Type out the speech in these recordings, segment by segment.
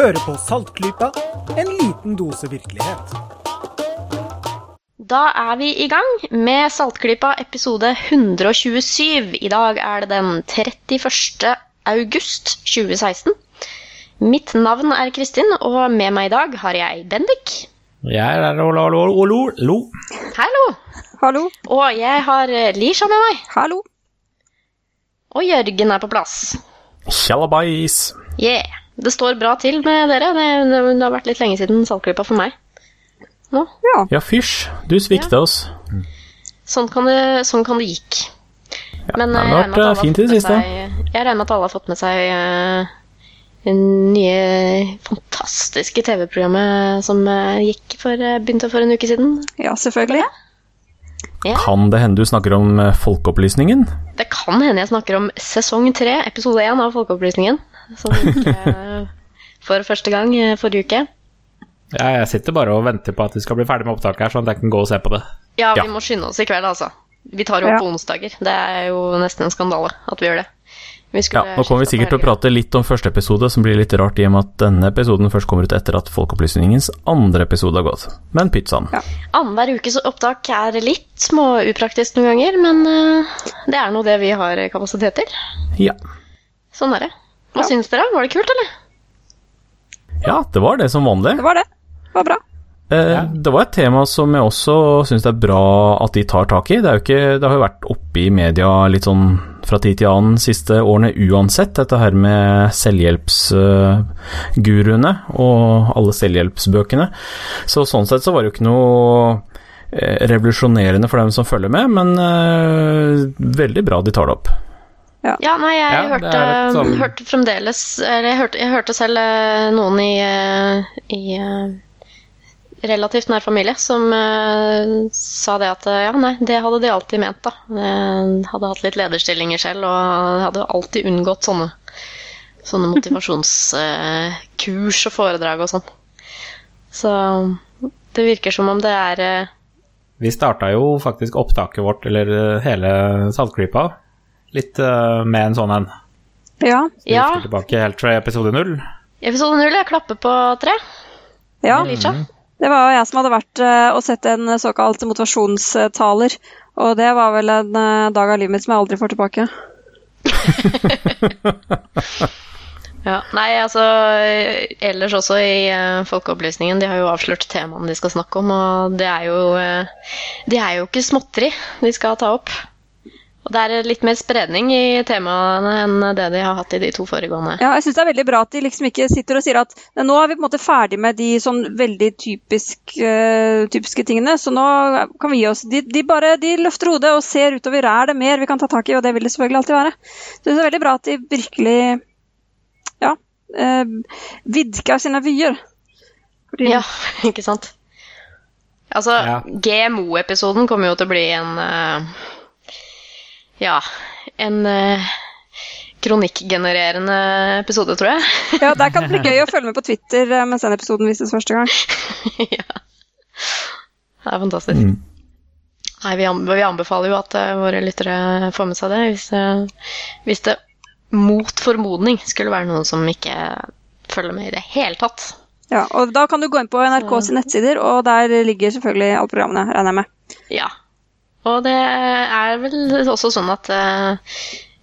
Hører på Saltklypa, en liten dose virkelighet. Da er vi i gang med Saltklypa episode 127. I dag er det den 31. august 2016. Mitt navn er Kristin, og med meg i dag har jeg Bendik. Jeg er der, hallo, hallo, hallo. lo. Hallo! Hallo. Og jeg har Lisha med meg. Hallo. Og Jørgen er på plass. Tjallabais. Yeah. Det står bra til med dere. Det, det, det har vært litt lenge siden Saltklypa for meg. Nå. Ja. Ja, fysj, du svikta oss. Sånn kan det, sånn kan det gikk. Men det eh, har vært, eh, har fint i det siste. seg- Jeg regner med at alle har fått med seg eh, det nye fantastiske TV-programmet som eh, gikk for, eh, begynte for en uke siden. ja, selvfølgelig. Ja. Kan det hende du snakker om eh, Folkeopplysningen? Det kan hende jeg snakker om sesong tre, episode én av Folkeopplysningen. Som gikk eh, for første gang eh, forrige uke. Ja, jeg sitter bare og venter på at vi skal bli ferdig med opptaket her, sånn at jeg kan gå og se på det. Ja, vi Ja. må skynde oss i kveld, altså. Vi tar jo opp Ja. på onsdager. Det er jo nesten en skandale at vi gjør det. Vi Ja, Nå kommer vi sikkert til å prate litt om første episode, som blir litt rart i og med at denne episoden først kommer ut etter at Folkeopplysningens andre episode har gått. Men pyttsann. Ja. Annenhver ukes opptak er litt småupraktisk noen ganger, men eh, det er nå det vi har kapasitet til. Ja. Sånn er det. Hva Ja. syns dere? Var det kult, eller? ja, det var det som vanlig. Det var det. Det var bra. Eh, Det var et tema som jeg også syns det er bra at de tar tak i. Det, er jo ikke, det har jo vært oppe i media litt sånn fra tid til annen siste årene uansett, dette her med selvhjelpsguruene og alle selvhjelpsbøkene. Så sånn sett så var det jo ikke noe eh, revolusjonerende for dem som følger med, men uh, veldig bra de tar det opp. Ja, nei, jeg Ja, hørte, sånn- hørte fremdeles Eller jeg hørte, jeg hørte selv eh, noen i, i relativt nær familie som uh, sa det at eh, ja, nei, det hadde de alltid ment, da. Jeg hadde hatt litt lederstillinger selv og hadde alltid unngått sånne, sånne motivasjonskurs og foredrag og sånn. Så det virker som om det er uh, Vi starta jo faktisk opptaket vårt, eller eh, hele Saltklypa, litt eh, med en sånn en. Ja. Vi Ja, tilbake helt fra episode null. episode null, jeg klapper på tre. ja. Lisha. Det var jeg som hadde vært eh, og sett en såkalt motivasjonstaler. Og det var vel en eh, dag av livet mitt som jeg aldri får tilbake. Ja, nei, altså Ellers også i eh, Folkeopplysningen, de har jo avslørt temaene de skal snakke om, og det er jo Det er jo ikke småtteri de skal ta opp. Og det er litt mer spredning i temaene enn det de har hatt i de to foregående. Ja, jeg syns det er veldig bra at de liksom ikke sitter og sier at nå er vi på en måte ferdig med de sånn veldig typisk, uh, typiske tingene, så nå kan vi gi oss. De, de bare de løfter hodet og ser utover. Er det mer vi kan ta tak i? Og det vil det selvfølgelig alltid være. Så det er veldig bra at de virkelig ja, uh, vidker sine vyer. Fordi, Ja, ikke sant? Altså, Ja. GMO-episoden kommer jo til å bli en eh, Ja, en uh, kronikkgenererende episode, tror jeg. Ja, Der kan det bli gøy å følge med på Twitter eh, mens den episoden vises første gang. ja. Det er fantastisk. Nei, vi, anbe- vi anbefaler jo at eh, våre lyttere får med seg det, hvis, hvis det mot formodning skulle være noen som ikke følger med i det hele tatt. Ja, og Da kan du gå inn på NRK sine nettsider, og der ligger selvfølgelig alle programmene, regner jeg med. Ja. Og det er vel også sånn at eh,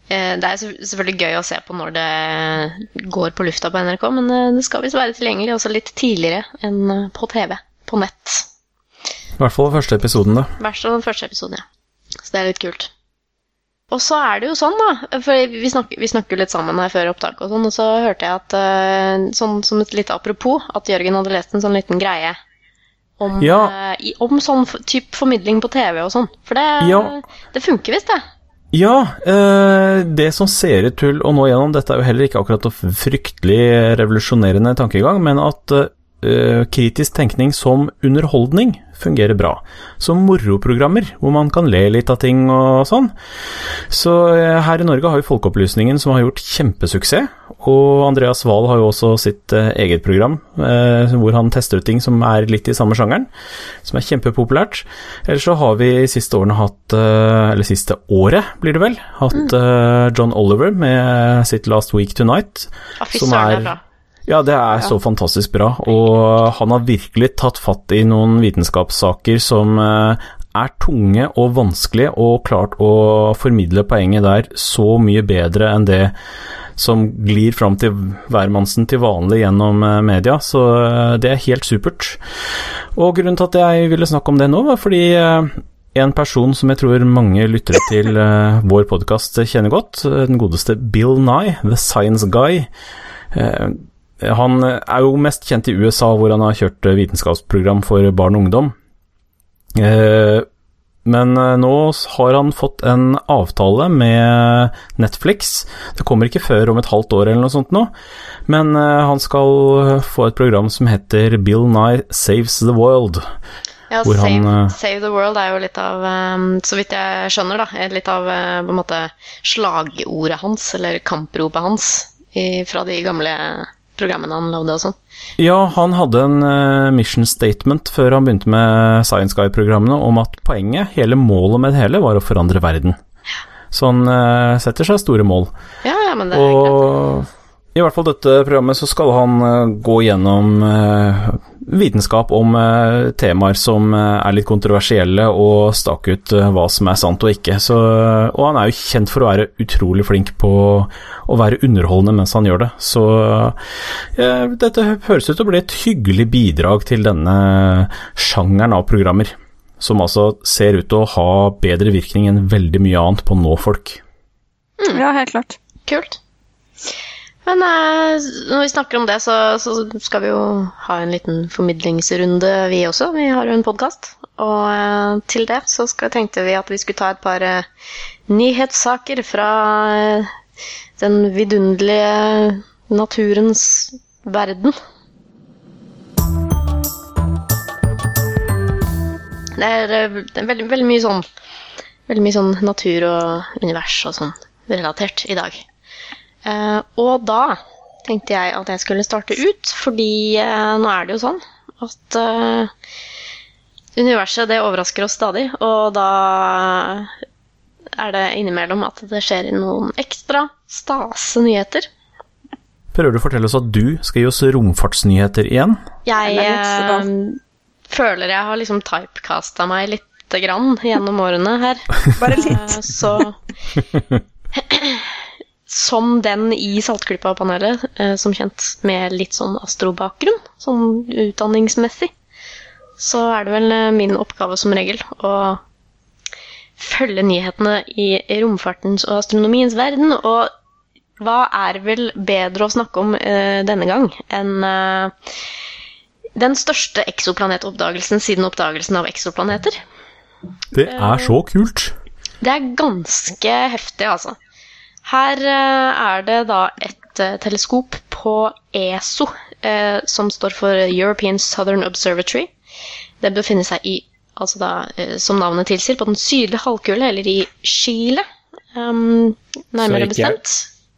det er selvfølgelig gøy å se på når det går på lufta på NRK, men eh, det skal visst være tilgjengelig også litt tidligere enn på TV. På nett. I hvert fall første episoden, da. I hvert fall den første episoden, ja. Så det er litt kult. Og så er det jo sånn, da, for vi snakker, vi snakker litt sammen her før opptak, og sånn, og så hørte jeg at sånn som et lite apropos, at Jørgen hadde lest en sånn liten greie om, Ja. eh, om sånn type formidling på TV og sånn. For det, Ja. det funker visst, det. Ja, eh, det som ser ut til å nå gjennom, dette er jo heller ikke akkurat noe fryktelig revolusjonerende tankegang, men at eh, kritisk tenkning som underholdning fungerer bra. Som moroprogrammer, hvor man kan le litt av ting og sånn. Så eh, her i Norge har vi Folkeopplysningen som har gjort kjempesuksess, og Andreas Wahl har jo også sitt eh, eget program eh, hvor han tester ut ting som er litt i samme sjangeren, som er kjempepopulært. Ellers så har vi siste årene hatt, eh, eller siste året blir det vel, hatt eh, John Oliver med sitt Last Week Tonight. Som er- er. Ja, det er så fantastisk bra, og han har virkelig tatt fatt i noen vitenskapssaker som er tunge og vanskelige, og klart å formidle poenget der så mye bedre enn det som glir fram til hvermannsen til vanlig gjennom eh, media, så eh, det er helt supert. Og grunnen til at jeg ville snakke om det nå, var fordi en person som jeg tror mange lyttere til vår podkast kjenner godt, den godeste Bill Nye, The Science Guy. Han er jo mest kjent i USA, hvor han har kjørt vitenskapsprogram for barn og ungdom. Eh, men eh, nå har han fått en avtale med Netflix. Det kommer ikke før om et halvt år eller noe sånt nå, men eh, han skal få et program som heter Bill Nye Saves the World. Ja, save, han, eh, save the World er jo litt av, så vidt jeg skjønner, da, litt av eh, på en måte slagordet hans, eller kampropet hans, fra de gamle programmene han lagde og sånn. Ja, han hadde en eh, mission statement før han begynte med Science Guy-programmene om at poenget, hele målet med det hele, var å forandre verden. Så han eh, setter seg store mål. Ja, ja, men det er. Og i hvert fall dette programmet så skal han eh, gå gjennom vitenskap om eh, temaer som eh, er litt kontroversielle, og stake ut eh, hva som er sant og ikke. Så, og han er jo kjent for å være utrolig flink på å være underholdende mens han gjør det. Så eh, dette høres ut til å bli et hyggelig bidrag til denne sjangeren av programmer. Som altså ser ut til å ha bedre virkning enn veldig mye annet på å nå folk. Ja, helt klart. Kult. Men eh, når vi snakker om det, så, så skal vi jo ha en liten formidlingsrunde, vi også. Vi har jo en podkast. Og eh, til det så skal, tenkte vi at vi skulle ta et par eh, nyhetssaker fra eh, den vidunderlige naturens verden. Det er, eh, det er veldig, veldig mye sånn Veldig mye sånn natur og univers og sånn relatert i dag. Eh, og da tenkte jeg at jeg skulle starte ut, fordi eh, nå er det jo sånn at eh, universet det overrasker oss stadig, og da er det innimellom at det skjer noen ekstra stase nyheter. Prøver du å fortelle oss at du skal gi oss romfartsnyheter igjen? Jeg litt eh, føler jeg har liksom typecasta meg lite grann gjennom årene her. Bare litt. Så Som den i Saltklypa-panelet, eh, som kjent med litt sånn astrobakgrunn, sånn utdanningsmessig, så er det vel eh, min oppgave som regel å følge nyhetene i romfartens og astronomiens verden. Og hva er vel bedre å snakke om eh, denne gang enn eh, den største eksoplanetoppdagelsen siden oppdagelsen av eksoplaneter? Det er så kult. Det er ganske heftig, altså. Her eh, er det da et eh, teleskop på ESO, eh, som står for European Southern Observatory. Det befinner seg i, altså da, som navnet tilsier, på den sydlige halvkule, eller i Chile, um, nærmere Så ikke- bestemt.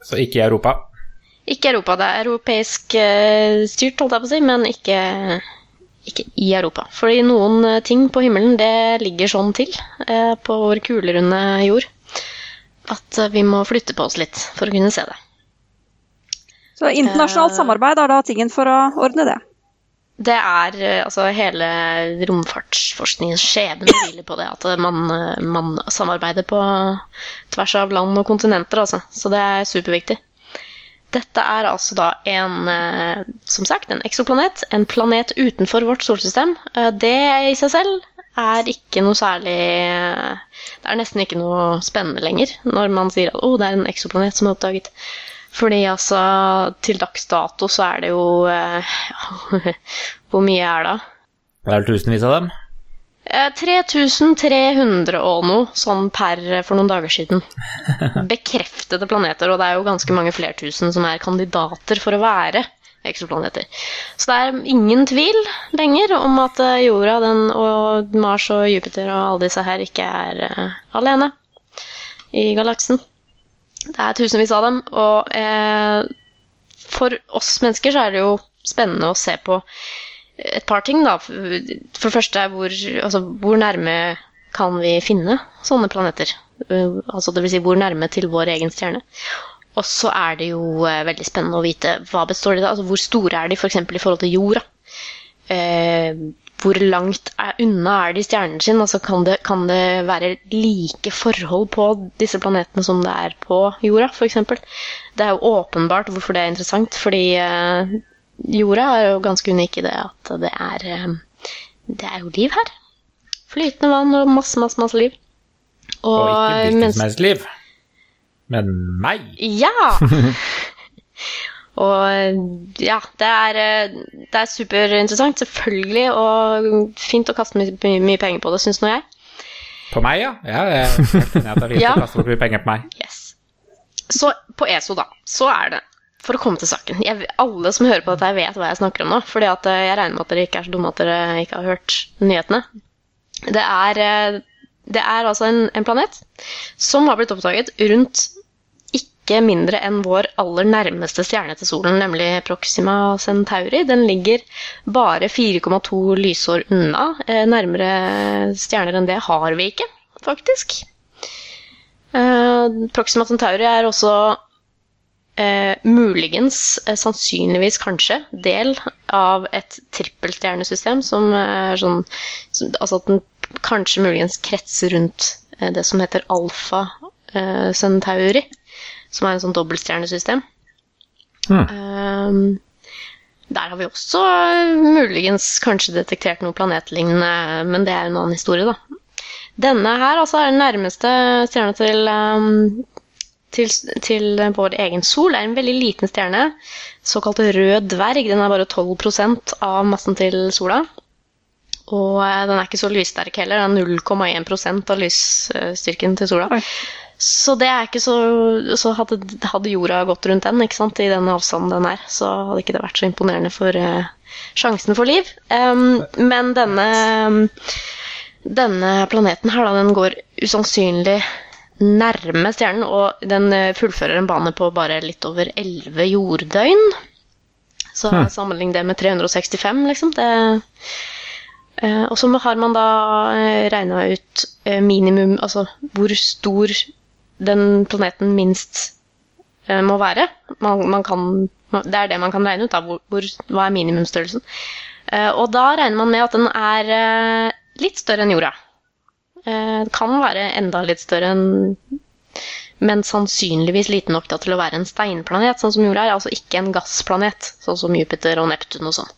Så ikke i Europa. Ikke Europa, det er europeisk styrt, holdt jeg på å si, men ikke, ikke i Europa. Fordi noen ting på himmelen, det ligger sånn til eh, på vår kulerunde jord at eh, vi må flytte på oss litt for å kunne se det. Så internasjonalt Eh. samarbeid er da tingen for å ordne det. Det er eh, altså hele romfartsforskningens skjebne hviler på det at man, man samarbeider på tvers av land og kontinenter, altså. Så det er superviktig. Dette er altså da en, som sagt, en eksoplanet, en planet utenfor vårt solsystem. Det i seg selv er ikke noe særlig eh, Det er nesten ikke noe spennende lenger når man sier at oh, det er en eksoplanet som er oppdaget. Fordi altså, til dags dato så er det jo eh, Hvor mye er det? Det er vel tusenvis av dem. Eh, 3300 og noe, sånn per eh, for noen dager siden. Bekreftede planeter, og det er jo ganske mange flertusen som er kandidater for å være eksoplaneter. Så det er ingen tvil lenger om at eh, jorda den, og Mars og Jupiter og alle disse her ikke er uh, alene i galaksen. Det er tusenvis av dem, og uh, for oss mennesker så er det jo spennende å se på et par ting, da. For det første er hvor, altså, hvor nærme kan vi finne sånne planeter? Uh, altså det vil si hvor nærme til vår egen stjerne. Og så er det jo eh, veldig spennende å vite hva består de av. Altså, hvor store er de f.eks. For i forhold til jorda? Eh, hvor langt er, unna er de stjernen sin? Altså, kan, det, kan det være like forhold på disse planetene som det er på jorda, f.eks.? Det er jo åpenbart hvorfor det er interessant, fordi eh, jorda er jo ganske unik i det at det er, eh, det er jo liv her. Flytende vann og masse, masse, masse liv. Og ikke hvilket mens- som helst liv, men meg. Ja! og ja, det er, eh, det er superinteressant, selvfølgelig, og fint å kaste mye, mye, penger på det, syns nå jeg. På meg, ja. ja jeg er helt enig at det er fint Ja. å kaste mye penger på meg. Yes. Så på ESO, da, så er det For å komme til saken jeg, Alle som hører på dette, vet hva jeg snakker om nå. fordi at eh, jeg regner med at dere ikke er så dumme at dere ikke har hørt nyhetene. Det er, eh, det er altså en, en planet som har blitt oppdaget rundt ikke mindre enn vår aller nærmeste stjerne til solen, nemlig Proxima Centauri. Den ligger bare 4,2 lysår unna. Eh, Nærmere stjerner enn det har vi ikke, faktisk. Eh, Proxima Centauri er også eh, muligens, eh, sannsynligvis kanskje, del av et trippelstjernesystem som er sånn som, Altså at den kanskje muligens kretser rundt eh, det som heter Alfa eh, Centauri, som er en sånn dobbeltstjernesystem. Eh, der har vi også eh, muligens kanskje detektert noe planetlignende, men det er en annen historie, da. Denne her altså er den nærmeste stjerna til, um, til, til vår egen sol. Det er en veldig liten stjerne, såkalt rød dverg. Den er bare 12% av massen til sola. Og eh, den er ikke så lyssterk heller. Den er 0,1% av lysstyrken til sola. Oi. Så det er ikke så Så hadde, hadde jorda gått rundt den, ikke sant, i den avstanden den er, så hadde ikke det vært så imponerende for uh, sjansen for liv. Um, men denne denne planeten her, da, den går usannsynlig nærme stjernen, og den eh, fullfører en bane på bare litt over 11 jorddøgn. Så Hmm. sammenlign det med 365, liksom. Det, eh, og så har man da regna ut minimum, altså hvor stor den planeten minst eh, må være. Man, man kan, det er det man kan regne ut, da. Hvor, hvor, hva er minimumsstørrelsen? Eh, og da regner man med at den er eh, litt større enn jorda. Det kan være enda litt større enn men sannsynligvis liten nok til å være en steinplanet, sånn som jorda er. Altså ikke en gassplanet, sånn som Jupiter og Neptun og sånn.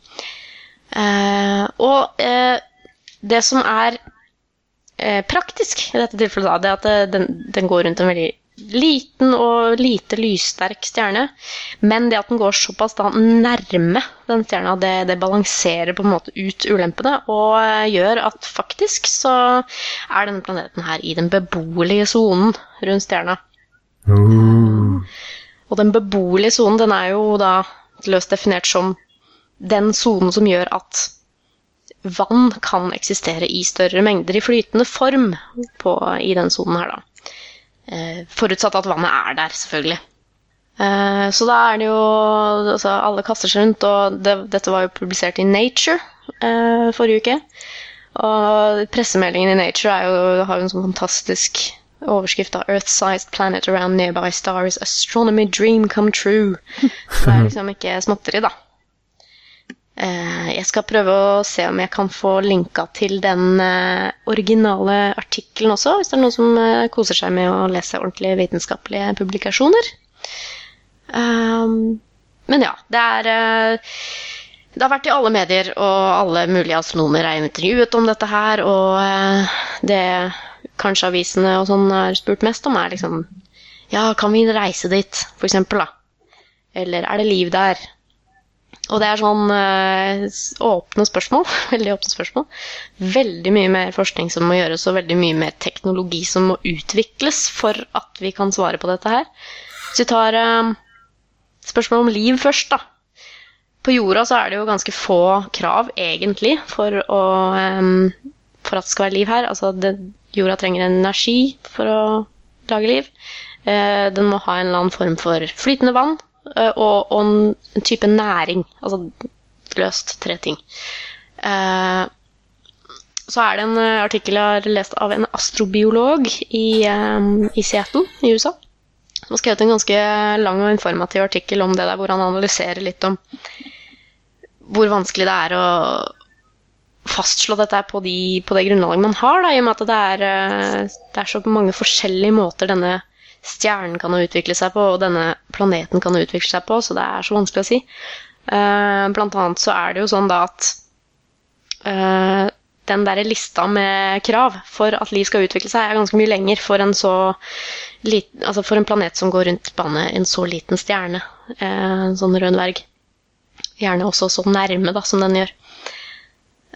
Og det som er praktisk i dette tilfellet, da, det at eh, den, den går rundt en veldig liten og lite lyssterk stjerne. Men det at den går såpass da nærme den stjerna, det, det balanserer på en måte ut ulempene. Og eh, gjør at faktisk så er denne planeten her i den beboelige sonen rundt stjerna. Og den beboelige sonen den er jo da løst definert som den sonen som gjør at vann kan eksistere i større mengder i flytende form på, i den sonen her, da. Eh, forutsatt at vannet er der, selvfølgelig. Eh, så da er det jo altså, Alle kaster seg rundt, og det, dette var jo publisert i Nature eh, forrige uke. Og pressemeldingen i Nature er jo, har jo en sånn fantastisk overskrift av 'Earth-sized planet around nearby stars. Astronomy dream come true'. Så det er liksom ikke småtteri, da. Eh, Jeg skal prøve å se om jeg kan få linka til den eh, originale artikkelen også, hvis det er noen som eh, koser seg med å lese ordentlige vitenskapelige publikasjoner. Um, men ja, det er eh, Det har vært i alle medier, og alle mulige astronomer er intervjuet om dette her, og det kanskje avisene og sånn er spurt mest om, er liksom Ja, kan vi reise dit, for eksempel, da? Eller er det liv der? Og det er sånn eh, åpne spørsmål. Veldig åpne spørsmål. Veldig mye mer forskning som må gjøres, og veldig mye mer teknologi som må utvikles for at vi kan svare på dette her. Så vi tar eh, spørsmål om liv først, da. På jorda så er det jo ganske få krav, egentlig, for, å, em, for at det skal være liv her. Altså, det, jorda trenger energi for å lage liv. Eh, den må ha en eller annen form for flytende vann eh, og, og en, type næring. Altså løst tre ting. Eh, så er det en eh, artikkel jeg har lest av en astrobiolog i, em, i Seattle i USA. Han har skrevet en ganske lang og informativ artikkel om det der, hvor han analyserer litt om hvor vanskelig det er å fastslå dette på, de, på det grunnlaget man har, da, i og med at det er, eh, det er så mange forskjellige måter denne stjernen kan utvikle seg på, og denne planeten kan utvikle seg på, så det er så vanskelig å si. Eh, blant annet så er det jo sånn da at eh, den der lista med krav for at liv skal utvikle seg, er ganske mye lenger for en liten, altså for en planet som går rundt bane en så liten stjerne, en sånn rød dverg. Gjerne også så nærme da, som den gjør.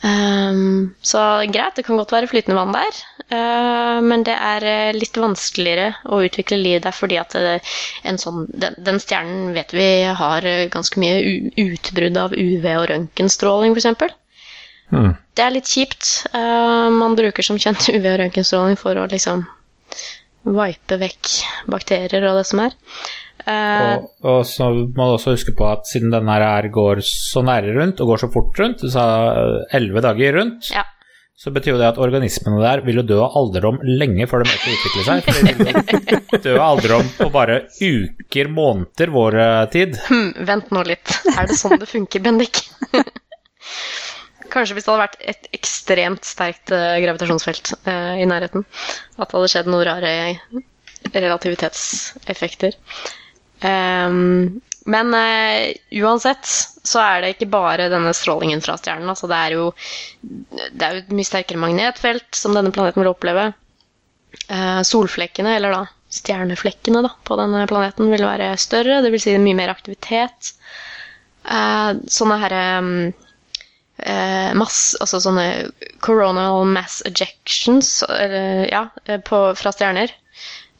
Um, så greit, det kan godt være flytende vann der, uh, men det er uh, litt vanskeligere å utvikle liv der fordi at uh, sånn, den, den, stjernen vet vi har ganske mye utbrudd av UV- og røntgenstråling, f.eks. Mm. Det er litt kjipt. man bruker som kjent UV- og røntgenstråling for å liksom vipe vekk bakterier og det som er. Uh, og, og, så må du også huske på at siden denne her går så nære rundt og går så fort rundt, du sa elleve dager rundt, ja. så betyr jo det at organismene der vil jo dø av alderdom lenge før de egentlig utvikle seg. For de vil dø av alderdom på bare uker, måneder, vår tid. Hmm, vent nå litt. Er det sånn det funker, Bendik? Kanskje hvis det hadde vært et ekstremt sterkt uh, gravitasjonsfelt uh, i nærheten. At det hadde skjedd noe rare relativitetseffekter. Um, men uh, uansett så er det ikke bare denne strålingen fra stjernen. Altså det, er jo, det er jo et mye sterkere magnetfelt som denne planeten vil oppleve. Uh, solflekkene, eller da stjerneflekkene da, på denne planeten, vil være større. Det vil si mye mer aktivitet. Uh, sånne herre um, mass, altså sånne coronal mass ejections ja, på, fra stjerner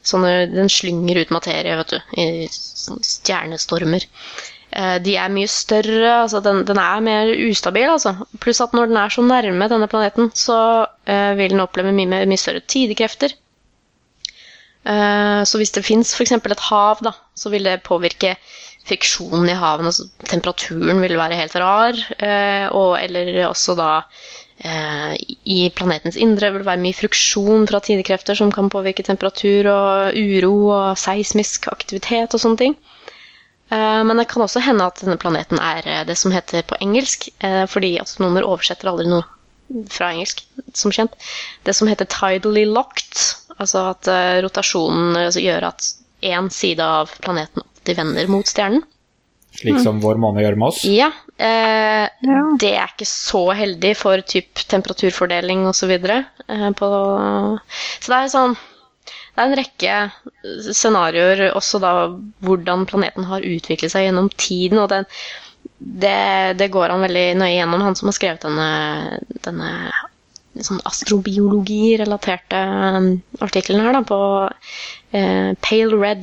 sånne, Den slynger ut materie, vet du, i stjernestormer. Eh, de er mye større, altså den, den, er mer ustabil. Altså. Pluss at når den er så nærme denne planeten, så uh, vil den oppleve mye, mye større tidekrefter. Uh, så hvis det fins f.eks. et hav, da, så vil det påvirke friksjonen i havene. Altså, temperaturen vil være helt rar. Uh, og, eller også da I planetens indre vil det være mye fruksjon fra tidekrefter som kan påvirke temperatur og uro og seismisk aktivitet og sånne ting. Eh, men det kan også hende at denne planeten er eh, det som heter på engelsk, fordi astronomer oversetter aldri noe fra engelsk, som kjent. Det som heter tidally locked, altså at rotasjonen gjør at én side av planeten alltid vender mot stjernen. Slik som mm. vår måne gjør med oss? Ja. Eh, ja. Det er ikke så heldig for typ temperaturfordeling osv. Eh, på, så det er sånn Det er en rekke scenarioer også da hvordan planeten har utviklet seg gjennom tiden. og den, det, det, går han veldig nøye gjennom, han som har skrevet denne, denne sånn astrobiologi-relaterte um, artikkelen her da, på eh, Pale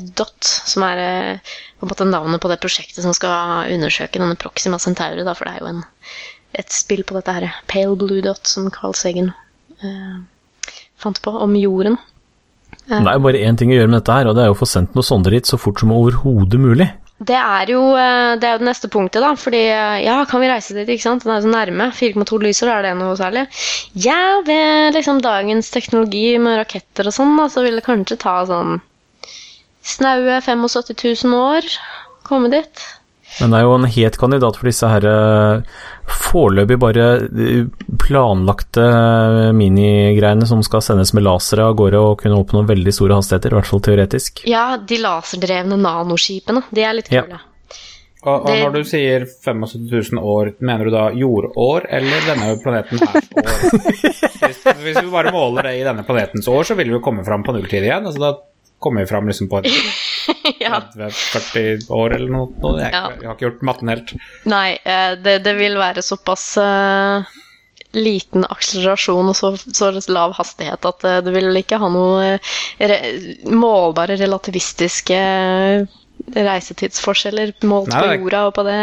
som er eh, på en måte navnet på det prosjektet som skal undersøke denne Proxima Centauri, da, for det er jo en, et spill på dette her, Pale Blue Dot, som Carl Segen eh, fant på, om jorden. Det er jo bare én ting å gjøre med dette her, og det er jo å få sendt noe sonder hit så fort som overhodet mulig. Det er jo eh, det, er jo det neste punktet, da. Fordi eh, ja, kan vi reise dit? ikke sant? Den er jo så nærme. 4,2 lyser, er det noe særlig? Ja, ved liksom dagens teknologi med raketter og sånn, da, så vil det kanskje ta sånn snaue 75 000 år komme dit. Men det er jo en het kandidat for disse her eh, foreløpig bare eh, planlagte eh, minigreiene som skal sendes med lasere av gårde og kunne oppnå veldig store hastigheter, i hvert fall teoretisk. Ja, de laserdrevne nanoskipene. De er litt kule. Ja. Og, og, når du sier 75 000 år, mener du da jordår eller denne planeten her år? Hvis, hvis vi bare måler det i denne planetens år, så vil vi komme fram på nulltid igjen. altså da kommer vi fram liksom på et ja. 30-40 år eller noe. Jeg, ja. jeg, har ikke gjort matten helt. Nei, eh, det, det vil være såpass uh, liten akselerasjon og så, så, lav hastighet at uh, det vil ikke ha noe re målbare relativistiske reisetidsforskjeller målt Nei, på jorda og på det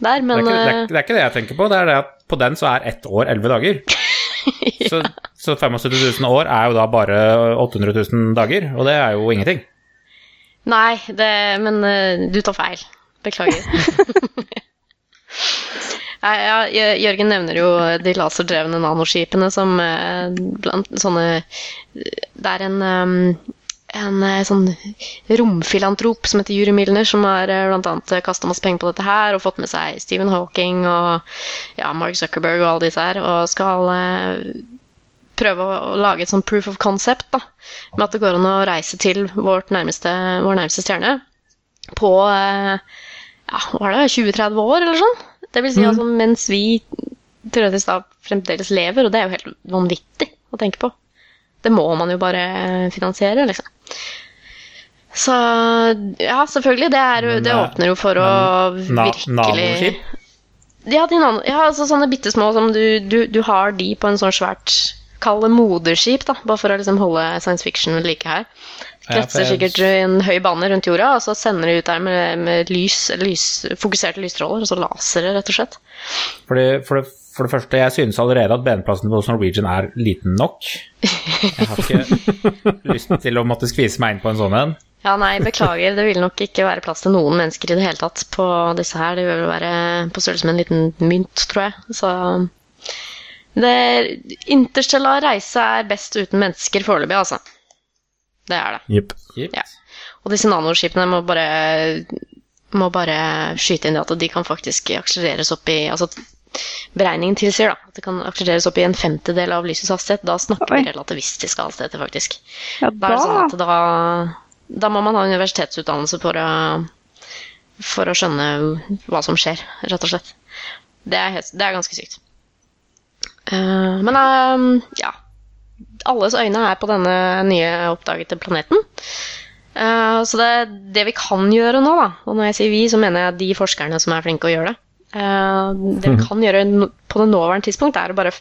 der, men det er, ikke, det, er, det er, ikke, det jeg tenker på. Det er det at på den så er ett år elleve dager. ja. så, så 75 000 år er jo da bare 800 000 dager, og det er jo ingenting. Nei, det, men uh, du tar feil. Beklager. Nei, ja, Jørgen nevner jo de laserdrevne nanoskipene som uh, blant sånne Det er en um, en sånn romfilantrop som heter Yuri Milner, som har bl.a. kasta masse penger på dette her og fått med seg Stephen Hawking og ja, Mark Zuckerberg og alle disse her, og skal prøve å, å lage et sånn proof of concept da, med at det går an å reise til vårt nærmeste, vår nærmeste stjerne på eh, ja, hva er det, 20-30 år eller sånn. Det vil si altså mens vi teoretisk da fremdeles lever, og det er jo helt vanvittig å tenke på. Det må man jo bare finansiere, liksom. Så ja, selvfølgelig. Det, er, Men, det eh, åpner jo for å Na virkelig Nanoskip? Ja, ja altså sånne bitte små som du, du, du har de på en sånn svært Kall det moderskip, da, bare for å liksom holde science fiction ved like her. Ja, Kretser jeg- sikkert i en høy bane rundt jorda, og så sender de ut der med, med lys, lys, fokuserte lysstråler, altså lasere, rett og slett. Fordi, for, det, for det første, jeg synes allerede at benplassen hos Norwegian er liten nok. Jeg har ikke lyst til å måtte skvise meg inn på en sånn en. Ja, nei, beklager, det vil nok ikke være plass til noen mennesker i det hele tatt på disse her. Det vil være på størrelse med en liten mynt, tror jeg. Så det Interstellar reise er best uten mennesker foreløpig, altså. Det er det. Jepp. Ja. Og disse nanoskipene må bare må bare skyte inn det at de kan faktisk akselereres opp i altså Beregningen tilsier da, at det kan akselereres opp i en femtedel av lysets hastighet. Da snakker Oi. vi relativistiske hastigheter, faktisk. Ja, Da er det sånn da at da, da må man ha universitetsutdannelse for å, for å skjønne hva som skjer, rett og slett. Det er, helt, det er ganske sykt. Eh, men eh, ja. Alles øyne er på denne nye oppdagede planeten. Eh, så det, det vi kan gjøre nå, da, og når jeg sier vi, så mener jeg de forskerne som er flinke å gjøre det. Eh, det vi kan gjøre på det nåværende tidspunkt, er å bare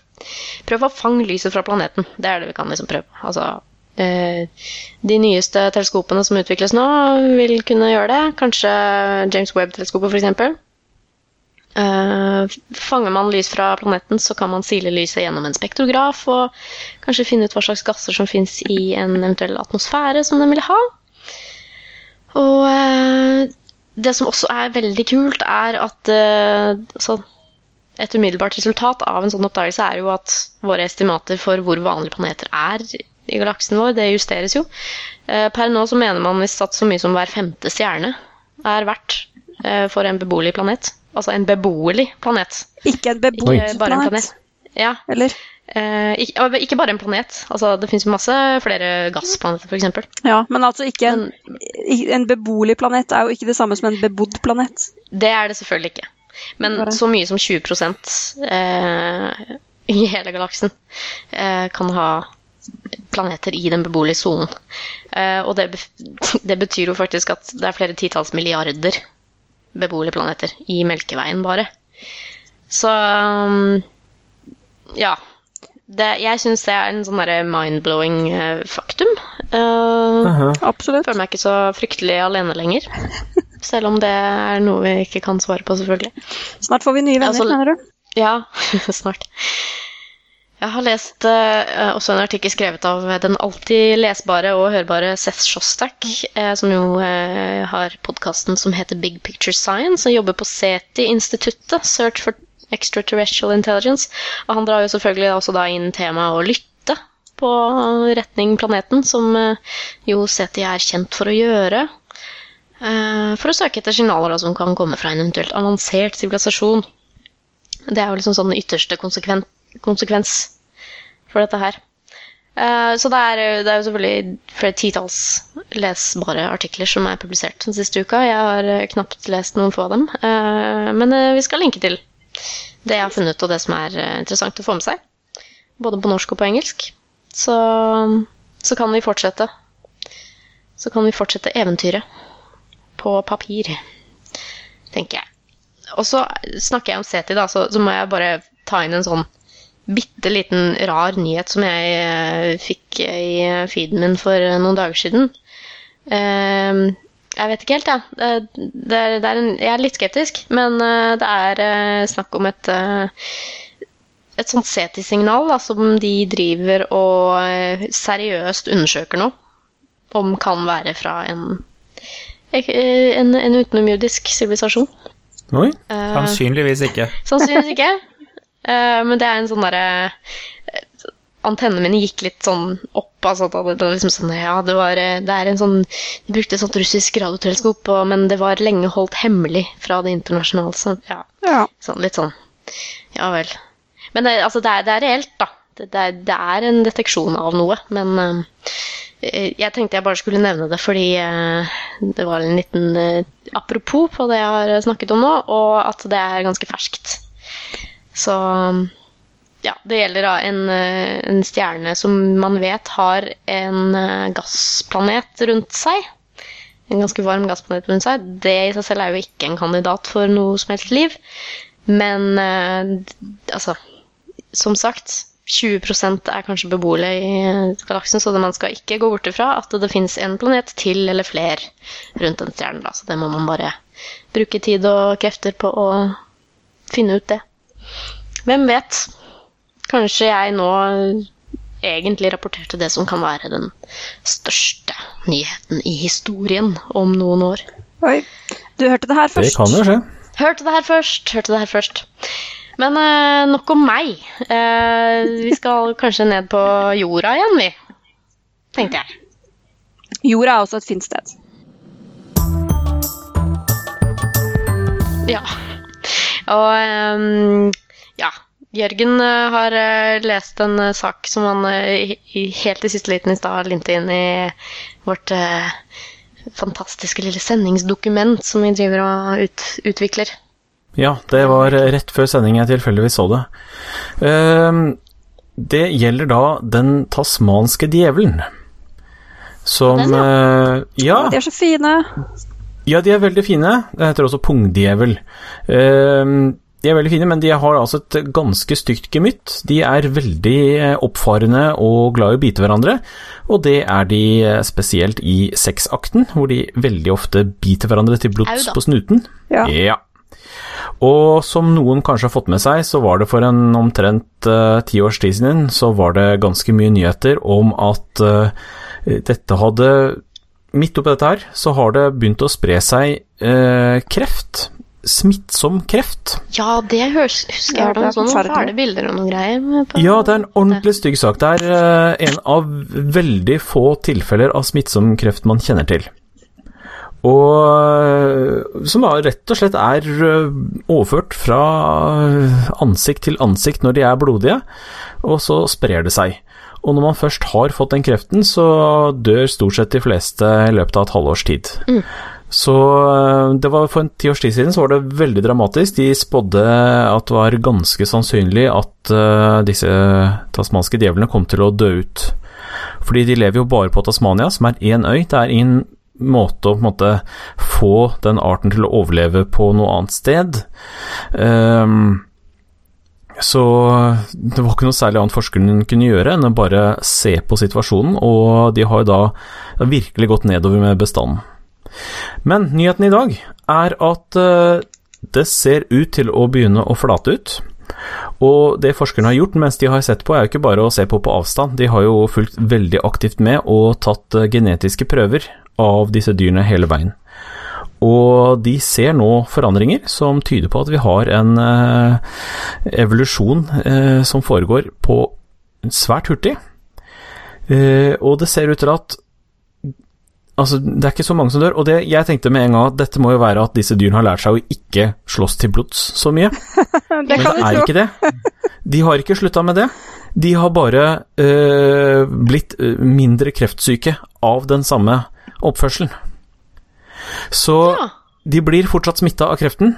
prøve å fange lyset fra planeten. Det er det vi kan liksom prøve. Altså, de nyeste teleskopene som utvikles nå, vil kunne gjøre det. Kanskje James Webb-teleskopet, f.eks. Uh, fanger man lys fra planeten, så kan man sile lyset gjennom en spektrograf og kanskje finne ut hva slags gasser som fins i en eventuell atmosfære som den vil ha. Og uh, det som også er veldig kult, er at uh, et umiddelbart resultat av en sånn oppdagelse er jo at våre estimater for hvor vanlige planeter er i galaksen vår, det justeres jo. Per nå så mener man visst at så mye som hver femte stjerne er verdt for en beboelig planet. Altså en beboelig planet. Ikke en Ikke en planet. planet. Ja, Eller? eh, ikke, ikke bare en planet. Altså, det fins masse flere gassplaneter, f.eks. Ja, men altså ikke en, en beboelig planet er jo ikke det samme som en bebodd planet. det er det selvfølgelig ikke. Men Bare. så mye som 20 eh, i hele galaksen eh, kan ha planeter i den beboelige sonen. Eh, og det, det betyr jo faktisk at det er flere titalls milliarder beboelige planeter i Melkeveien bare. Så ja. Det, jeg syns det er en sånn derre mind-blowing eh, faktum. Uh, Aha. Absolutt. føler meg ikke så fryktelig alene lenger. Selv om det er noe vi ikke kan svare på, selvfølgelig. Snart får vi nye venner, Altså- mener du? Ja, snart. Jeg har lest eh, også en artikkel skrevet av den alltid lesbare og hørbare Seth Shostak, eh, som jo eh, har podkasten som heter Big Picture Science, og jobber på SETI-instituttet, Search for Extraterrestrial Intelligence. Og han drar jo selvfølgelig også da inn temaet å lytte på retning planeten, som eh, jo SETI er kjent for å gjøre. eh, For å søke etter signaler som kan komme fra en eventuelt avansert sivilisasjon. Det er jo liksom sånn ytterste konsekven konsekvens for dette her. Eh, så det er, det er jo selvfølgelig flere titalls lesbare artikler som er publisert den siste uka. Jeg har eh, knapt lest noen få av dem. Eh, men vi skal linke til det jeg har funnet, og det som er interessant å få med seg. Både på norsk og på engelsk. Så, så kan vi fortsette. Så kan vi fortsette eventyret på papir, tenker jeg. Og så snakker jeg om SETI, da, så, så må jeg bare ta inn en sånn bitte liten rar nyhet som jeg eh, fikk i feeden min for eh, noen dager siden. Eh, jeg vet ikke helt, jeg. Det, det det en, jeg er litt skeptisk, men eh, det er snakk om et et sånt SETI-signal som de driver og seriøst undersøker nå, om kan være fra en, en, en utenomjordisk sivilisasjon. Oi. Sannsynligvis ikke. Sannsynligvis ikke. Eh, men det er en sånn derre eh, antennene mine gikk litt sånn opp. Altså, det var liksom sånn, ja, det, var, det er en sånn De brukte et sånt russisk radioteleskop, men det var lenge holdt hemmelig fra det internasjonale. Så, ja, Ja. sånn, litt sånn Ja vel. Men det, altså, det, er, det er reelt, da. Det, det, er, det er en deteksjon av noe. Men uh, jeg tenkte jeg bare skulle nevne det fordi uh, det var en liten uh, apropos på det jeg har snakket om nå, og at det er ganske ferskt. Så ja, det gjelder en, eh, en stjerne som man vet har en eh, gassplanet rundt seg. En ganske varm gassplanet rundt seg. Det i seg selv er jo ikke en kandidat for noe som helst liv. Men eh, altså Som sagt, 20% er kanskje beboelige i galaksen, så man skal ikke gå bort ifra at det finnes en planet til eller flere rundt den stjernen. Så det må man bare bruke tid og krefter på å finne ut det. Hvem vet? Kanskje jeg nå egentlig rapporterte det som kan være den største nyheten i historien om noen år. Oi. Du hørte det her først. Det kan jo skje. Hørte det her først, hørte det her først. Men eh, nok om meg. Eh, vi skal kanskje ned på jorda igjen, vi. Tenkte jeg. Jorda er også et fint sted. Ja. Og ehm, ja. Jørgen eh, har eh, lest en eh, sak som han helt i siste liten i stad linte inn i vårt fantastiske lille sendingsdokument som vi driver og ut, utvikler. Ja, det var rett før sending jeg tilfeldigvis så det. Ehm, det gjelder da den tasmanske djevelen. Som Den, ja. Ja, De er så fine. Ja, de er veldig fine. Det heter også pungdjevel. Ehm, de er veldig fine, men de har altså et ganske stygt gemytt. De er veldig eh, oppfarende og glad i å bite hverandre, og det er de eh, spesielt i sexakten, hvor de veldig ofte biter hverandre til blods på snuten. Ja. Ja. Og som noen kanskje har fått med seg, så var det for en omtrent ti uh, års tid siden, så var det ganske mye nyheter om at uh, dette hadde Midt oppi dette her, så har det begynt å spre seg eh, kreft. Smittsom kreft. Ja, det høres, husker jeg Ja, det er sånne fæle bilder og noen greier. Ja, det er en ordentlig stygg sak. Det er eh, en av veldig få tilfeller av smittsom kreft man kjenner til. Og eh, som rett og slett er eh, overført fra ansikt til ansikt når de er blodige, og så sprer det seg. Og når man først har fått den kreften, så dør stort sett de fleste i løpet av et halvårs tid. Så eh, det var for en ti års tid siden så var det veldig dramatisk. De spådde at det var ganske sannsynlig at uh, disse tasmanske djevlene kom til å dø ut. Fordi de lever jo bare på Tasmania, som er én øy. Det er ingen måte å på en måte få den arten til å overleve på noe annet sted. Ehm, så det var ikke noe særlig annet forskeren kunne gjøre enn å bare se på situasjonen, og de har da virkelig gått nedover med bestanden. Men nyheten i dag er at eh, det ser ut til å begynne å flate ut. Og det forskerne har gjort mens de har sett på, er jo ikke bare å se på på avstand. De har jo fulgt veldig aktivt med og tatt eh, genetiske prøver av disse dyrene hele veien. Og de ser nå forandringer som tyder på at vi har en eh, evolusjon eh, som foregår på svært hurtig. Eh, og det ser ut til at Altså, det er ikke så mange som dør, og det, jeg tenkte med en gang at dette må jo være at disse dyrene har lært seg å ikke slåss til blods så mye. Det Men det er ikke det. De har ikke slutta med det. De har bare øh, blitt mindre kreftsyke av den samme oppførselen. Så Ja. de blir fortsatt smitta av kreften,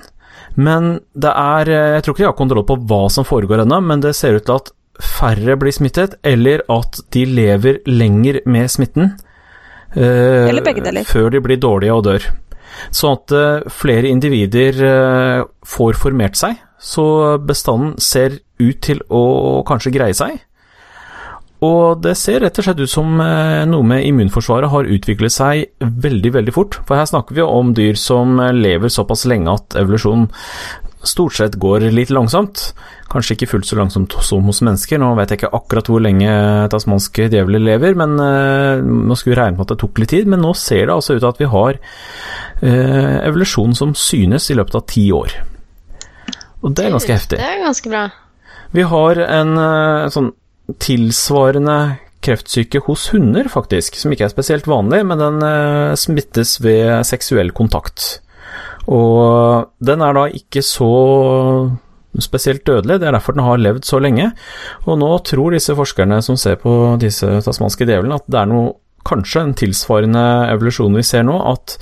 men det er øh, Jeg tror ikke de har kontroll på hva som foregår ennå, men det ser ut til at færre blir smittet, eller at de lever lenger med smitten. deler. Før de blir dårlige og dør. Sånn at øh, flere individer øh, får formert seg, så bestanden ser ut til å kanskje greie seg. Og det ser rett og slett ut som eh, noe med immunforsvaret har utviklet seg veldig, veldig fort. For her snakker vi jo om dyr som eh, lever såpass lenge at evolusjonen stort sett går litt langsomt. Kanskje ikke fullt så langsomt som hos mennesker. Nå vet jeg ikke akkurat hvor lenge tasmanske djevler lever, men eh, nå skulle vi regne med at det tok litt tid. Men nå ser det altså ut til at vi har evolusjon som synes i løpet av ti år. Og det er ganske heftig. Det er ganske bra. Vi har en sånn tilsvarende kreftsyke hos hunder, faktisk, som ikke er spesielt vanlig, men den eh, smittes ved seksuell kontakt. Og den er da ikke så spesielt dødelig, det er derfor den har levd så lenge. Og nå tror disse forskerne som ser på disse tasmanske djevlene, at det er noe kanskje en tilsvarende evolusjon vi ser nå, at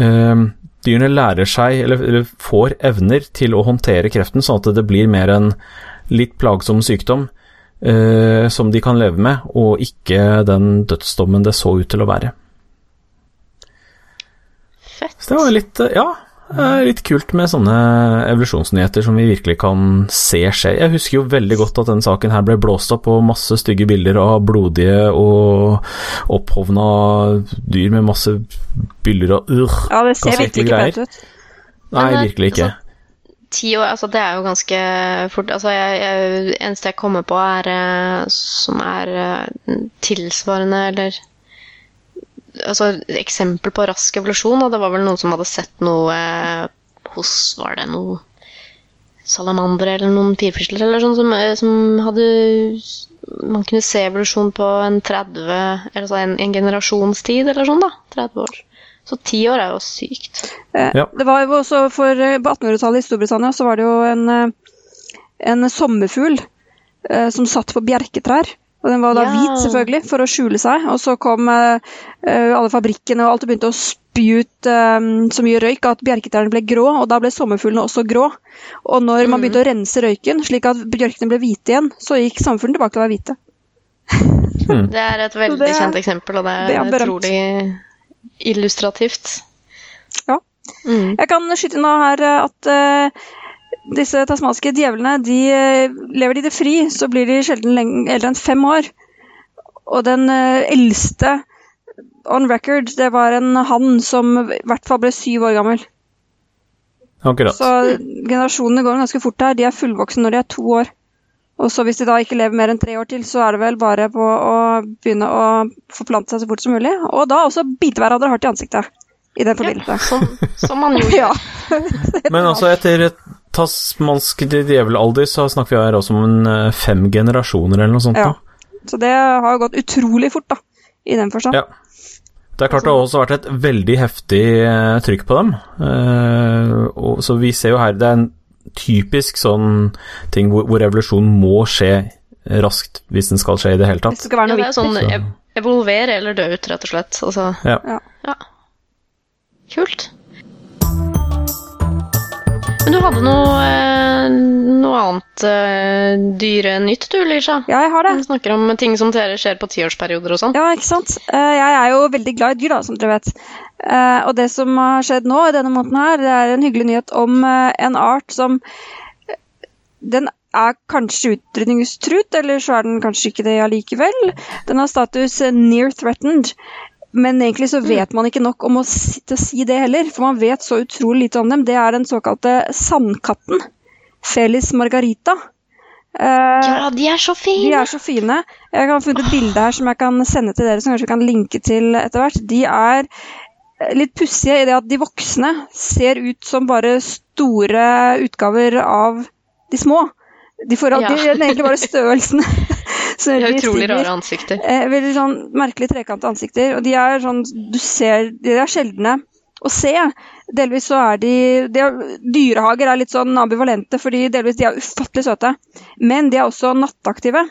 øh, dyrene lærer seg, eller, eller, får evner til å håndtere kreften, sånn at det blir mer en litt plagsom sykdom eh, som de kan leve med, og ikke den dødsdommen det så ut til å være. Fett. Så det var litt Ja, litt kult med sånne evolusjonsnyheter som vi virkelig kan se skje. Jeg husker jo veldig godt at denne saken her ble blåst opp, og masse stygge bilder av blodige og opphovna dyr med masse byller og urr. Ja, det ser virkelig ikke pent ut. Nei, virkelig ikke. Ti år, altså det er jo ganske fort altså jeg, jeg, Eneste jeg kommer på, er eh, som er eh, tilsvarende, eller Altså eksempel på rask evolusjon, og det var vel noen som hadde sett noe eh, hos Var det noe salamandere eller noen firfisler eller sånn som, som hadde Man kunne se evolusjon på en 30 altså en, en generasjonstid eller sånn, da. 30 år. Så ti år er jo sykt. Eh, Ja. Det var jo også for, eh, På 1800-tallet i Storbritannia så var det jo en, eh, en sommerfugl eh, som satt på bjerketrær. Og Den var da Ja. hvit, selvfølgelig, for å skjule seg. Og så kom eh, alle fabrikkene og alt og begynte å spy ut eh, så mye røyk at bjerketrærne ble grå, og da ble sommerfuglene også grå. Og når man begynte å rense røyken, slik at bjørkene ble hvite igjen, så gikk sommerfuglene tilbake til å være hvite. Det er et veldig det kjent eksempel, og det det er, er utrolig illustrativt. Ja. Mm. Jeg kan skyte inn nå her eh, at uh, disse tasmanske djevlene, de eh, lever de det fri, så blir de sjelden eldre enn fem år. Og den uh, eldste on record, det var en hann som i hvert fall ble syv år gammel. Akkurat. Så generasjonene går ganske fort her. De er fullvoksne når de er to år. Og så hvis de da ikke lever mer enn tre år til, så er det vel bare på å begynne å forplante seg så fort som mulig. Og da også bite hverandre hardt i ansiktet i den forbindelse. Som, som man jo Ja. Men altså, etter et tasmansk djevelalder, så snakker vi her også om en eh, fem generasjoner eller noe sånt. Ja. da. Så det har gått utrolig fort, da. I den forstand. Ja. Det er klart det har også vært et veldig heftig eh, trykk på dem. Eh, så vi ser jo her Det er en typisk sånn ting hvor, hvor revolusjonen må skje raskt hvis den skal skje i det hele Hvis tatt. det skal være Ja, noe det er jo sånn ev evolvere eller dø ut, rett og slett. Altså, Ja. Ja. ja. Kult. Men du hadde noe, eh, noe annet eh, dyrenytt du, Lisha? Ja, jeg har det. Du snakker om ting som dere skjer på tiårsperioder og sånn. Ja, ikke sant. Eh, Jeg er jo veldig glad i dyr, da, som dere vet. Eh, Og det som har skjedd nå i denne måneden her, det er en hyggelig nyhet om en art som Den er kanskje utrydningstruet, eller så er den kanskje ikke det allikevel. Den har status near threatened. Men egentlig så vet man ikke nok om å si, til å si det heller, for man vet så utrolig lite om dem. Det er den såkalte sandkatten. Felis margarita. Uh, Ja, de er så fine! de er så fine. Jeg har funnet et bilde her som jeg kan sende til dere, som kanskje vi kan linke til etter hvert. De er eh, litt pussige i det at de voksne ser ut som bare store utgaver av de små. De får Ja. er egentlig bare størrelsen. Så De har utrolig rare ansikter. Eh, veldig sånn merkelig trekante ansikter. Og de er sånn Du ser De er sjeldne å se. Delvis så er de, de er, Dyrehager er litt sånn ambivalente, fordi delvis de er ufattelig søte. Men de er også nattaktive.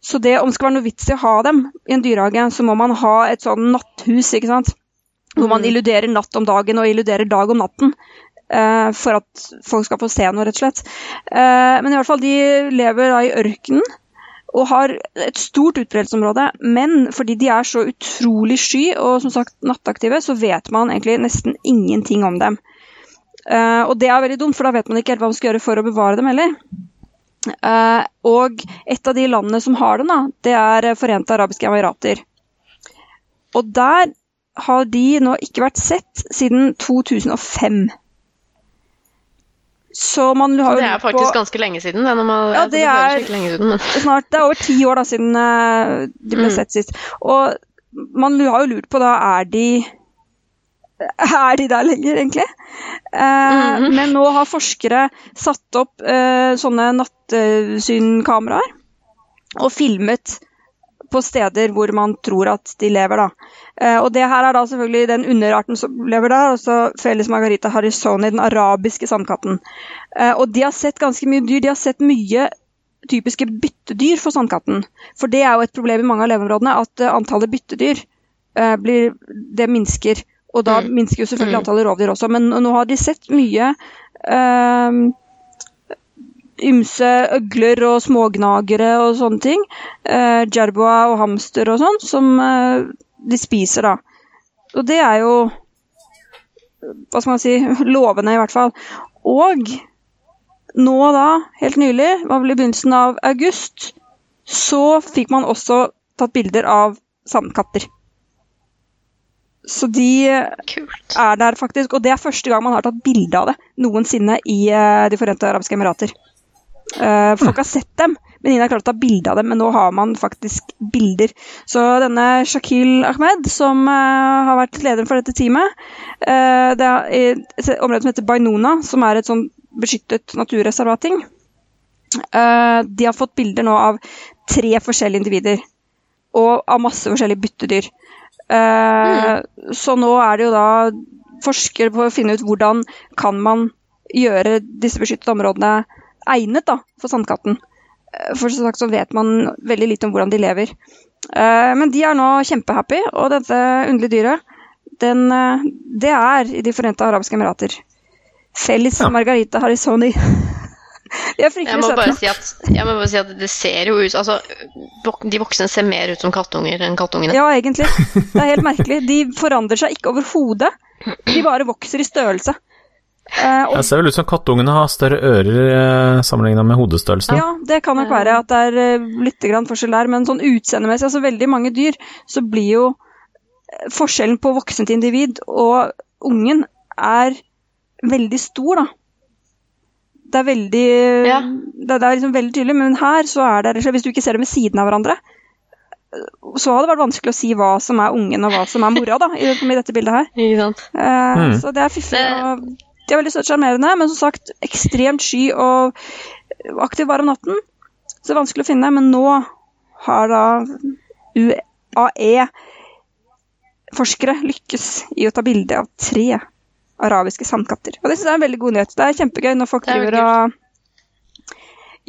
Så det, om det skal være noe vits i å ha dem i en dyrehage, så må man ha et sånn natthus, ikke sant. Hvor man illuderer natt om dagen og illuderer dag om natten. Eh, for at folk skal få se noe, rett og slett. Uh, men i hvert fall, de lever da i ørkenen og har et stort utbredelsesområde. Men fordi de er så utrolig sky og som sagt nattaktive, så vet man egentlig nesten ingenting om dem. Uh, og det er veldig dumt, for da vet man ikke helt hva man skal gjøre for å bevare dem heller. Og et av de landene som har dem, da, det er Forente arabiske emirater. Og der har de nå ikke vært sett siden 2005. Så man har jo Det er faktisk på- ganske lenge siden. Det, man, Ja, det er- siden, men snart, Det er over ti år da, siden eh, de ble Mm. sett sist. Og man har jo lurt på da, er de er de der lenger, egentlig? Eh, -hmm. Men nå har forskere satt opp eh, sånne nattesynkameraer. og filmet på steder hvor man tror at de lever. Da. Eh, og det her er da selvfølgelig den underarten som lever der, altså Felis margarita harrisoni, den arabiske sandkatten. Eh, og de har sett ganske mye dyr. De har sett mye typiske byttedyr for sandkatten. For det er jo et problem i mange av leveområdene, at uh, antallet byttedyr blir, det minsker. Og da mm. minsker jo selvfølgelig mm. antallet rovdyr også. Men nå har de sett mye uh, ymse øgler og smågnagere og sånne ting. Eh, Jerboa og hamster og sånn, som de spiser, da. Og det er jo hva skal man si, lovende i hvert fall. Og nå da, helt nylig, var vel i begynnelsen av august, så fikk man også tatt bilder av sandkatter. Så de Kult. er der faktisk, og det er første gang man har tatt bilde av det noensinne i uh, De forente arabiske emirater. Uh, folk har sett dem, men ingen har klart å ta bilde av dem. Men nå har man faktisk bilder. Så denne Shakil Ahmed, som uh, har vært lederen for dette teamet Det er et område som heter Bainona, som er et sånn beskyttet naturreservating. Uh, de har fått bilder nå av tre forskjellige individer og av masse forskjellige byttedyr. Uh, mm. Så nå er det jo da forskere på å finne ut hvordan kan man gjøre disse beskyttede områdene egnet da, for sandkatten. Uh, for som sagt så vet man veldig lite om hvordan de lever. Men de er nå kjempehappy, og dette underlige dyret, den, det er i De forente arabiske emirater. Felles ja. Margarita Harisoni. jeg, jeg, må bare si at, jeg må bare si at det ser jo ut Altså, de voksne ser mer ut som kattunger enn kattungene. Ja, egentlig. Det er helt merkelig. De forandrer seg ikke overhodet. De bare vokser i størrelse. Uh, det ser vel ut som kattungene har større ører uh, sammenligna med hodestørrelsen. Ja, det kan nok være at det er uh, litt forskjell der, men sånn utseendemessig, altså veldig mange dyr, så blir jo forskjellen på voksent individ og ungen er veldig stor, da. Det er veldig ja. det, det, er liksom veldig tydelig, men her så er det Hvis du ikke ser dem ved siden av hverandre, så hadde det vært vanskelig å si hva som er ungen og hva som er mora, da, i, i dette bildet her. Ikke Eh, mm. Så det er fiffig. og De er veldig søtt sjarmerende, men som sagt ekstremt sky og aktiv bare om natten. Så det er vanskelig å finne, men nå har da UAE forskere lykkes i å ta bilde av tre arabiske sandkatter. Og det synes jeg er en veldig god nyhet. Det er kjempegøy når folk driver og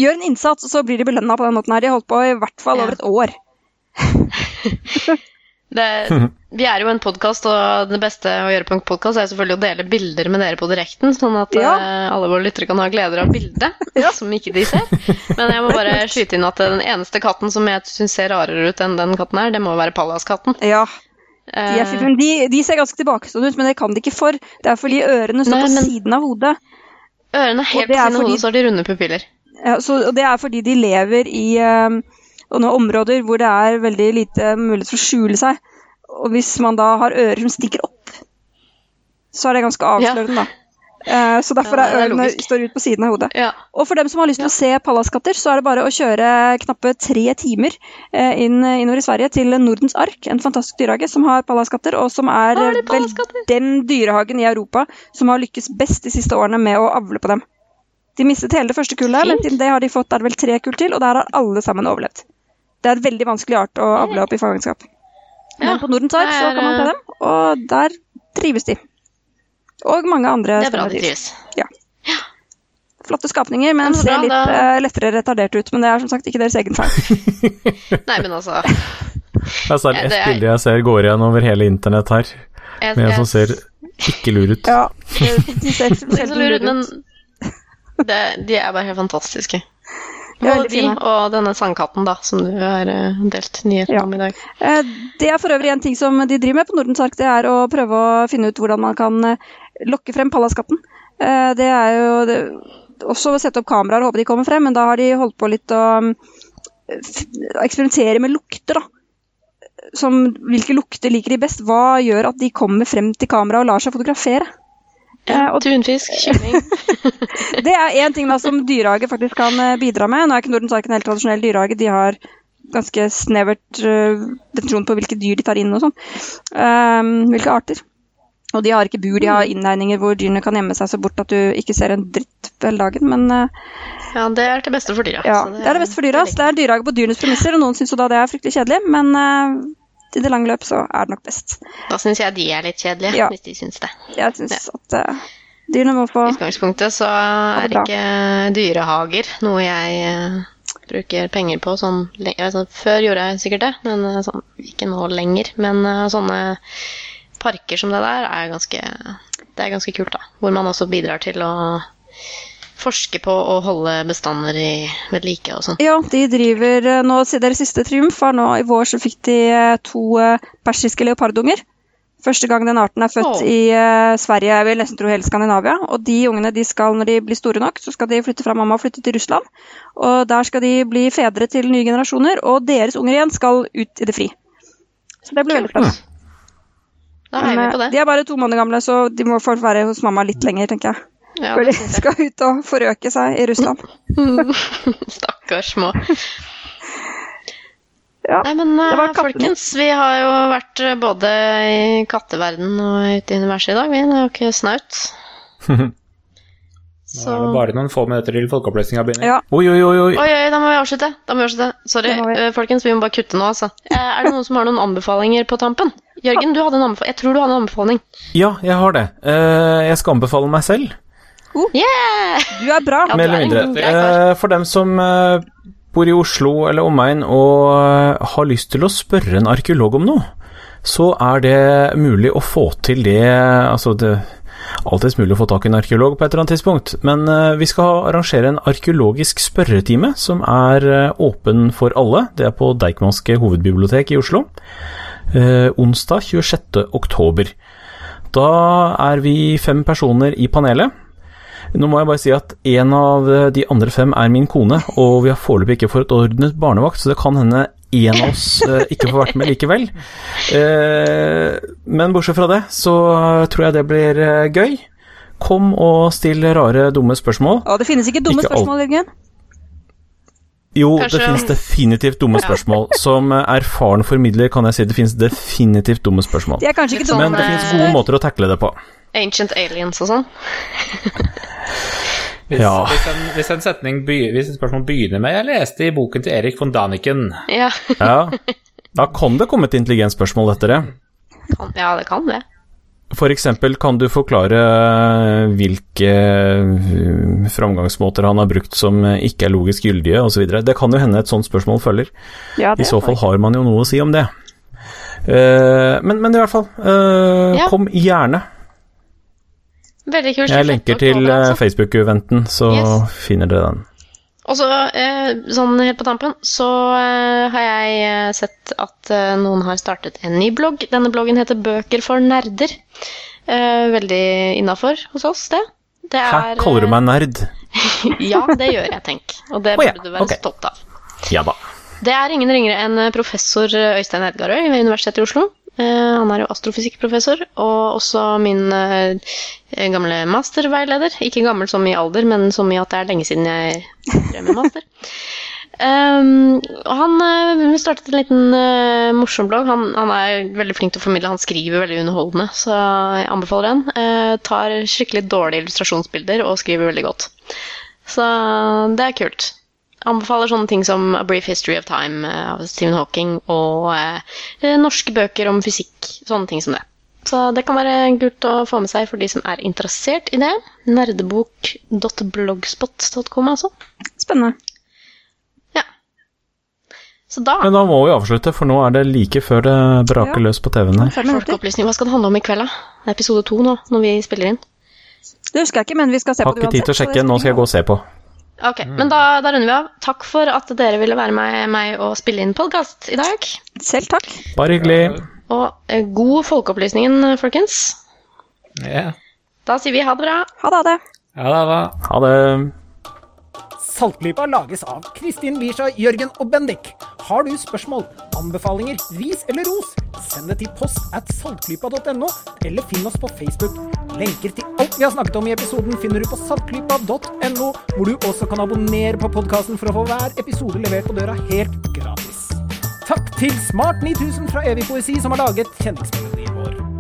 gjør en innsats, og så blir de belønna på den måten her. De har holdt på i hvert fall over et år. det, vi er jo en podkast, og det beste å gjøre på en podkast er selvfølgelig å dele bilder med dere på direkten, sånn at ja. uh, alle våre lyttere kan ha gleder av bildet, ja. som ikke de ser. Men jeg må bare skyte inn at den eneste katten som jeg syns ser rarere ut enn den katten her, det må være Pallas-katten. Ja, de, er, eh. de, de, ser ganske tilbakestående ut, men det kan de ikke for. Det er fordi ørene står Nei, på siden av hodet. Ørene er helt på siden av hodet, så har de runde pupiller. Ja, så, og det er fordi de lever i uh, områder hvor det er veldig lite mulighet for å skjule seg. Og hvis man da har ører som stikker opp, så er det ganske avslørende, ja. da. Uh, så derfor ja, er ørene står ut på siden av hodet. Ja. Og for dem som har lyst til å se pallaskatter, så er det bare å kjøre knappe tre timer uh, inn, innover i Sverige til Nordens Ark, en fantastisk dyrehage som har pallaskatter, og som er vel den dyrehagen i Europa som har lykkes best de siste årene med å avle på dem. De mistet hele det første kullet, men til det har de fått er det vel tre kull til, og der har alle sammen overlevd. Det er en veldig vanskelig art å avle opp i fangenskap. Men på Nordens Ark så kan man ta dem, og der trives de. Og mange andre Det er bra de trives. Ja. ja. Flotte skapninger, men ser bra, litt uh, lettere retardert ut. Men det er som sagt ikke deres egen feil. Nei, men altså Altså, det er ett bilde jeg ser går igjen over hele internett her, med en som ser ikke lur ut. Ja, de ser ikke så lur ut, men det, de er bare helt fantastiske. Både de og denne sandkatten da, som du har eh, delt nyheten ja. om i dag. Eh, det er for øvrig en ting som de driver med på Nordens Ark, det er å prøve å finne ut hvordan man kan lokke frem pallaskatten. Eh, det er jo det, også å sette opp kameraer og håpe de kommer frem, men da har de holdt på litt å eksperimentere med lukter. da. Som, hvilke lukter liker de best? Hva gjør at de kommer frem til kamera og lar seg fotografere? Ja, og, tunfisk, kylling. det er én ting da som dyrehage faktisk kan eh, bidra med. Nå er ikke Nordens Ark en helt tradisjonell dyrehage. De har ganske snevert uh, definisjon på hvilke dyr de tar inn og sånn. Um, hvilke arter. Og de har ikke bur, de har innhegninger hvor dyrene kan gjemme seg så bort at du ikke ser en dritt hele dagen. Men uh, Ja, det er til beste for dyra. ja, så det er det beste for dyra. Så det er dyrehage på dyrenes premisser, og noen syns jo da det er fryktelig kjedelig, men eh, i det lange løp så er det nok best. Da syns jeg de er litt kjedelige, Ja. hvis de syns det. Jeg syns at uh, dyrene må få I utgangspunktet så er det ikke dyrehager noe jeg uh, bruker penger på sånn altså, Før gjorde jeg sikkert det, men eh, sånn, ikke nå lenger. Men uh, sånne parker som det der er ganske Det er ganske kult, da. Hvor man også bidrar til å forske på å holde bestander i ved like og sånn. Ja, de driver eh, nå Deres siste triumf var nå i vår så fikk de eh, to eh, persiske leopardunger. Første gang den arten er født oh. i uh, Sverige, jeg vil nesten tro hele Skandinavia. Og de ungene de skal, når de blir store nok, så skal de flytte fra mamma og flytte til Russland. Og der skal de bli fedre til nye generasjoner, og deres unger igjen skal ut i det fri. Så det blir veldig flott. Da heier vi på det. De er bare to måneder gamle, så de må få være hos mamma litt lenger, tenker jeg. Ja, Før de skal ut og forøke seg i Russland. Stakkars små. Ja. Nei, men Det var eh, folkens, vi har jo vært eh, både i katteverden og ute i universet i dag. Vi det er jo ikke snaut. Nå er det bare noen få minutter til folkeoppløsninga begynner. Ja. Oi, oi, oi, oi. Oi, oi, da må vi avslutte. Da må vi avslutte. Sorry, vi. eh, folkens, vi må bare kutte nå, altså. Er det noen som har noen anbefalinger på tampen? Jørgen, du hadde en anbefaling. Jeg tror du hadde en anbefaling. Ja, jeg har det. Eh, jeg skal anbefale meg selv. Yeah! Du er bra. Ja, Mer er eller mindre. god. Eh, For dem som eh, bor i Oslo eller omegn og eh, har lyst til å spørre en arkeolog om noe, så er det mulig å få til det Altså, det er alltids mulig å få tak i en arkeolog på et eller annet tidspunkt, men vi skal arrangere en arkeologisk spørretime som er åpen for alle. Det er på Deichmanske hovedbibliotek i Oslo. Eh, onsdag 26. oktober. Da er vi fem personer i panelet. Nå må jeg bare si at en av de andre fem er min kone, og vi har foreløpig ikke forordnet barnevakt, så det kan hende en av oss eh, ikke får vært med likevel. Eh, men bortsett fra det, så tror jeg det blir eh, gøy. Kom og still rare, dumme spørsmål. Å, det finnes ikke dumme Ikke spørsmål, Jørgen. Jo, Kanskje- det finnes definitivt dumme spørsmål. Som eh, erfaren formidler kan jeg si det finnes definitivt dumme spørsmål. De er kanskje ikke dumme. Men det finnes eh, gode måter å takle det på. Ancient aliens og sånn. Hvis, Ja. hvis, en, hvis en setning begy- hvis et spørsmål begynner med 'Jeg leste i boken til Erik von Daniken'. Ja. Ja, da kan det komme et intelligent spørsmål etter det. Kan, ja, det kan det. For eksempel kan du forklare hvilke eh, framgangsmåter han har brukt som ikke er logisk gyldige osv. Det kan jo hende et sånt spørsmål følger. Ja, I så fall har man jo noe å si om det. Eh, men, men i hvert fall, eh, Ja. kom gjerne. Veldig kult. Jeg lenker 26. til eh. Facebook-eventen, så Yes. finner dere den. Og så, eh, sånn helt på tampen, så eh, har jeg sett at noen har startet en ny blogg. Denne bloggen heter Bøker for nerder. Eh, veldig innafor hos oss, det. det Hæ, er, kaller du meg nerd? Ja, det gjør jeg, tenk. Og det Å ja, burde du være okay. stolt av. Ja da. Det er ingen ringere enn professor Øystein Edgarøy ved Universitetet i Oslo. Eh, han er jo astrofysikkprofessor, og også min eh, gamle masterveileder. Ikke gammel som i alder, men som i at det er lenge siden jeg drev med master. Um, han eh, startet en liten uh, morsom blogg. Han, han er veldig flink til å formidle. Han skriver veldig underholdende, så jeg anbefaler den. Uh, tar skikkelig dårlige illustrasjonsbilder og skriver veldig godt. Så det er kult. Anbefaler sånne ting som A Brief History of Time eh, av Stephen Hawking og eh, norske bøker om fysikk. Sånne ting som det. Så det kan være gult å få med seg for de som er interessert i det. Nerdebok.blogspot.com, altså. spennende. Ja. Så da Men da må vi avslutte, for nå er det like før det braker Ja. løs på TV-en her. Folkeopplysning. Hva skal det handle om i kveld, da? Det er episode to nå, når vi spiller inn. Det husker jeg ikke, men vi skal se Har på det ikke tid til å sjekke, nå skal jeg gå og se på. Ok, men da, da runder vi av. Takk for at dere ville være med meg og spille inn podkast i dag. Selv takk. Bare hyggelig. Og eh, god folkeopplysningen, folkens. Ja. Da sier vi ha det bra. Ha det. Ha det. Ha det. Ha det. Saltklypa lages av Kristin Lisha, Jørgen og Bendik. Har du spørsmål, anbefalinger, ris eller ros, send det til post at saltklypa.no, eller finn oss på Facebook. Lenker til alt vi har snakket om i episoden finner du på saltklypa.no, hvor du også kan abonnere på podkasten for å få hver episode levert på døra helt gratis. Takk til Smart 9000 fra Evig poesi som har laget kjenningsmelodien.